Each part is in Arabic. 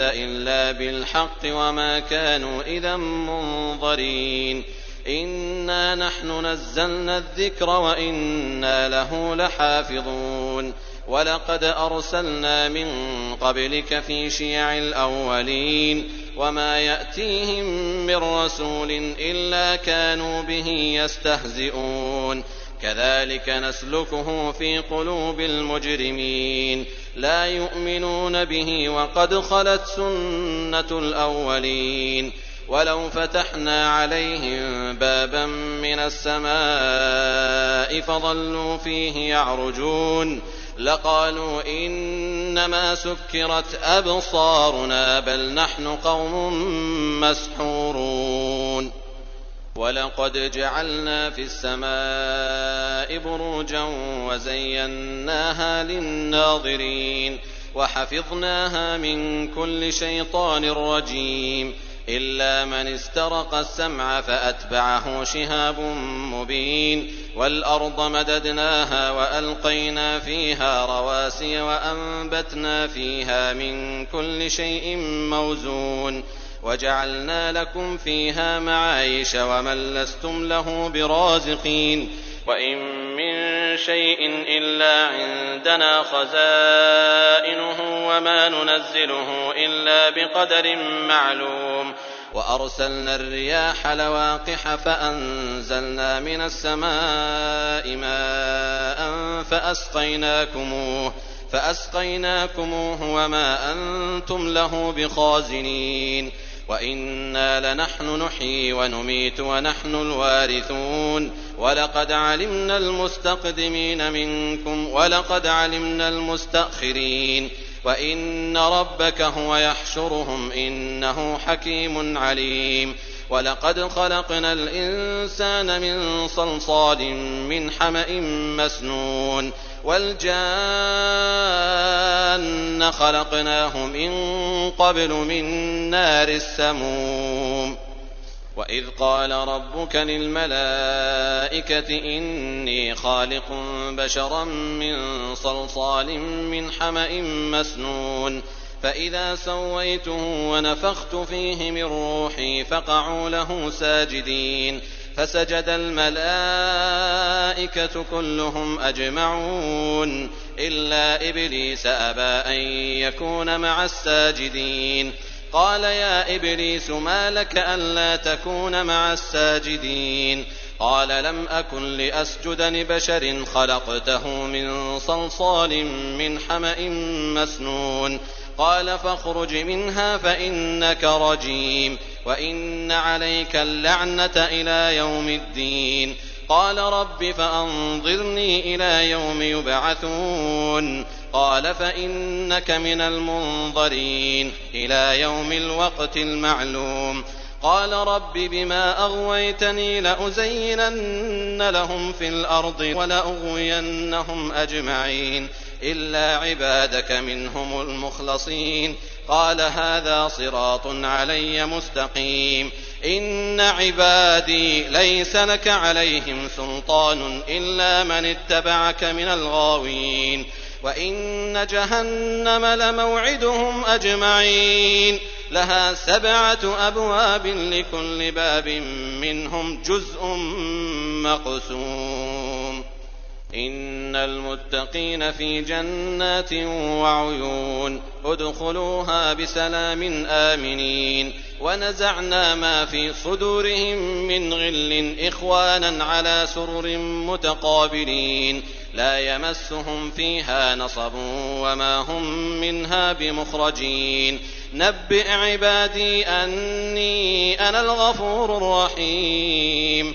إِلَّا بِالْحَقِّ وَمَا كَانُوا إِذًا مُّنظَرِينَ إِنَّا نَحْنُ نَزَّلْنَا الذِّكْرَ وَإِنَّا لَهُ لَحَافِظُونَ وَلَقَدْ أَرْسَلْنَا مِن قَبْلِكَ فِي شِيَعِ الْأَوَّلِينَ وَمَا يَأْتِيهِم مِّن رَّسُولٍ إِلَّا كَانُوا بِهِ يَسْتَهْزِئُونَ كذلك نسلكه في قلوب المجرمين. لا يؤمنون به وقد خلت سنة الأولين. ولو فتحنا عليهم بابا من السماء فظلوا فيه يعرجون. لقالوا إنما سكرت أبصارنا بل نحن قوم مسحورون. وَلَقَدْ جَعَلْنَا فِي السَّمَاءِ بُرُوجًا وَزَيَّنَّاهَا لِلنَّاظِرِينَ وَحَفِظْنَاهَا مِن كُلِّ شَيْطَانٍ رَّجِيمٍ إِلَّا مَنِ اسْتَرَقَ السَّمْعَ فَأَتْبَعَهُ شِهَابٌ مُّبِينٌ وَالْأَرْضَ مَدَدْنَاهَا وَأَلْقَيْنَا فِيهَا رَوَاسِيَ وَأَنبَتْنَا فِيهَا مِن كُلِّ شَيْءٍ مَّوْزُونٍ وَجَعَلْنَا لَكُمْ فِيهَا مَعَايِشَ وَمَن لَّسْتُمْ لَهُ بِرَازِقِينَ وَإِن مِّن شَيْءٍ إِلَّا عِندَنَا خَزَائِنُهُ وَمَا نُنَزِّلُهُ إِلَّا بِقَدَرٍ مَّعْلُومٍ وَأَرْسَلْنَا الرِّيَاحَ لَوَاقِحَ فَأَنزَلْنَا مِنَ السَّمَاءِ مَاءً فَأَسْقَيْنَاكُمُوهُ فَأَسْقَيْنَاكُمُوهُ وَمَا أَنتُمْ لَهُ بِخَازِنِينَ وَإِنَّا لَنَحْنُ نُحْيِي وَنُمِيتُ وَنَحْنُ الْوَارِثُونَ وَلَقَدْ عَلِمْنَا الْمُسْتَقْدِمِينَ مِنكُمْ وَلَقَدْ عَلِمْنَا الْمُسْتَأْخِرِينَ وَإِنَّ رَبَّكَ هُوَ يَحْشُرُهُمْ ۚ إِنَّهُ حَكِيمٌ عَلِيمٌ وَلَقَدْ خَلَقْنَا الْإِنسَانَ مِن صَلْصَالٍ مِّنْ حَمَإٍ مَّسْنُونٍ وَالْجَانَّ خَلَقْنَاهُ مِن قَبْلُ مِن نَّارِ السَّمُومِ وَإِذْ قَالَ رَبُّكَ لِلْمَلَائِكَةِ إِنِّي خَالِقٌ بَشَرًا مِّن صَلْصَالٍ مِّنْ حَمَإٍ مَّسْنُونٍ فَإِذَا سَوَّيْتُهُ وَنَفَخْتُ فِيهِ مِن رُّوحِي فَقَعُوا لَهُ سَاجِدِينَ فَسَجَدَ الْمَلَائِكَةُ كُلُّهُمْ أَجْمَعُونَ إِلَّا إِبْلِيسَ أَبَىٰ أَن يَكُونَ مَعَ السَّاجِدِينَ قَالَ يَا إِبْلِيسُ مَا لَكَ أَلَّا تَكُونَ مَعَ السَّاجِدِينَ قَالَ لَمْ أَكُن لِّأَسْجُدَ لِبَشَرٍ خَلَقْتَهُ مِن صَلْصَالٍ مِّنْ حَمَإٍ مَّسْنُونٍ قَالَ فَاخْرُجْ مِنْهَا فَإِنَّكَ رَجِيمٌ وَإِنَّ عَلَيْكَ اللَّعْنَةَ إِلَىٰ يَوْمِ الدِّينِ. قَالَ رَبِّ فَأَنظِرْنِي إِلَىٰ يَوْمِ يُبْعَثُونَ. قَالَ فَإِنَّكَ مِنَ الْمُنظَرِينَ إِلَىٰ يَوْمِ الْوَقْتِ الْمَعْلُومِ. قَالَ رَبِّ بِمَا أَغْوَيْتَنِي لَأُزَيِّنَنَّ لَهُمْ فِي الْأَرْضِ وَلَأُغْوِيَنَّهُمْ أَجْمَعِينَ. إِلَّا عِبَادَكَ مِنْهُمُ الْمُخْلَصِينَ قَالَ هَٰذَا صِرَاطٌ عَلَيَّ مُسْتَقِيمٌ إِنَّ عِبَادِي لَيْسَ لَكَ عَلَيْهِمْ سُلْطَانٌ إِلَّا مَنِ اتَّبَعَكَ مِنَ الْغَاوِينَ وَإِنَّ جَهَنَّمَ لَمَوْعِدُهُمْ أَجْمَعِينَ لَهَا سَبْعَةُ أَبْوَابٍ لِّكُلِّ بَابٍ مِّنْهُمْ جُزْءٌ مَّقْسُومٌ إِنَّ الْمُتَّقِينَ فِي جَنَّاتٍ وَعُيُونٍ ادْخُلُوهَا بِسَلَامٍ آمِنِينَ ونزعنا ما في صدورهم من غل إخوانا على سرر متقابلين لا يمسهم فيها نصب وما هم منها بمخرجين نبئ عبادي أني أنا الغفور الرحيم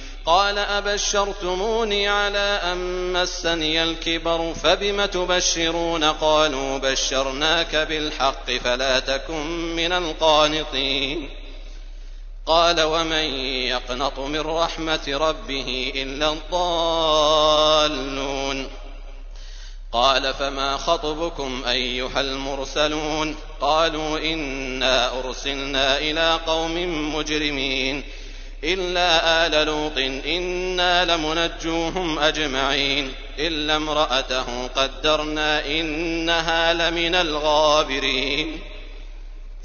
قال أبشرتموني على أن مسني الكبر فبم تبشرون قالوا بشرناك بالحق فلا تكن من القانطين قال ومن يقنط من رحمة ربه إلا الضالون قال فما خطبكم أيها المرسلون قالوا إنا أرسلنا إلى قوم مجرمين إلا آل لوط إنا لمنجوهم أجمعين إلا امرأته قدرنا إنها لمن الغابرين.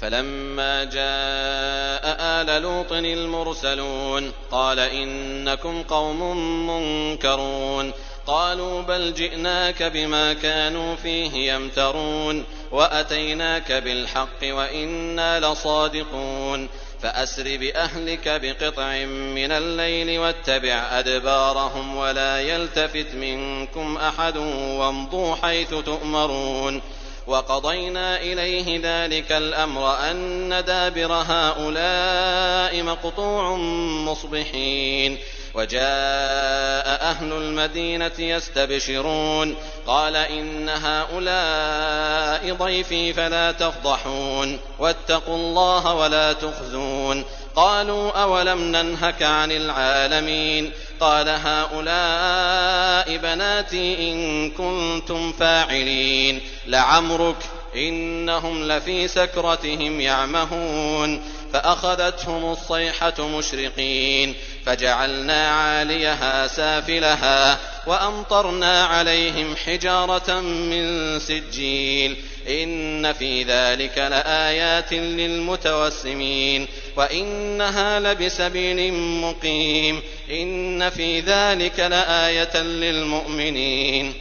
فلما جاء آل لوط المرسلون قال إنكم قوم منكرون. قالوا بل جئناك بما كانوا فيه يمترون وأتيناك بالحق وإنا لصادقون. فأسر بأهلك بقطع من الليل واتبع أدبارهم ولا يلتفت منكم أحد وامضوا حيث تؤمرون وقضينا إليه ذلك الأمر أن دابر هؤلاء مقطوع مصبحين وجاء أهل المدينة يستبشرون قال إن هؤلاء ضيفي فلا تفضحون واتقوا الله ولا تخزون. قالوا أولم ننهك عن العالمين؟ قال هؤلاء بناتي إن كنتم فاعلين. لعمرك إنهم لفي سكرتهم يعمهون. فأخذتهم الصيحة مشرقين. فجعلنا عاليها سافلها وأمطرنا عليهم حجارة من سجيل إن في ذلك لآيات للمتوسمين وإنها لبسبيل مقيم إن في ذلك لآية للمؤمنين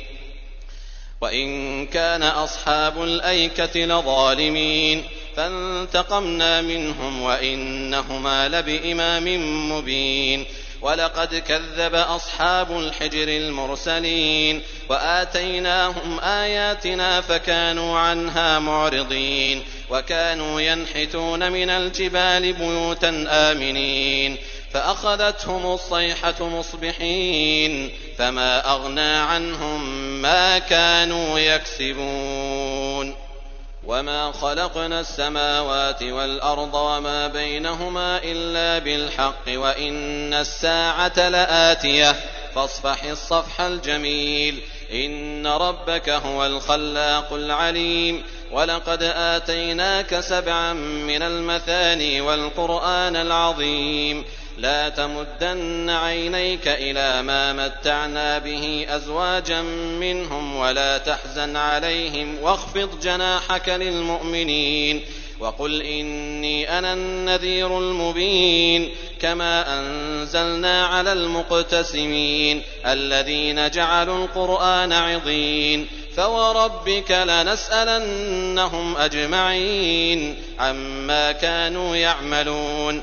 وإن كان أصحاب الأيكة لظالمين فانتقمنا منهم وإنهما لبإمام مبين. ولقد كذب أصحاب الحجر المرسلين وآتيناهم آياتنا فكانوا عنها معرضين وكانوا ينحتون من الجبال بيوتا آمنين. فأخذتهم الصيحة مصبحين. فما أغنى عنهم ما كانوا يكسبون. وما خلقنا السماوات والأرض وما بينهما إلا بالحق وإن الساعة لآتية فاصفح الصفح الجميل إن ربك هو الخلاق العليم ولقد آتيناك سبعا من المثاني والقرآن العظيم لا تمدن عينيك إلى ما متعنا به أزواجا منهم ولا تحزن عليهم واخفض جناحك للمؤمنين وقل إني أنا النذير المبين كما أنزلنا على المقتسمين الذين جعلوا القرآن عضين فوربك لنسألنهم أجمعين عما كانوا يعملون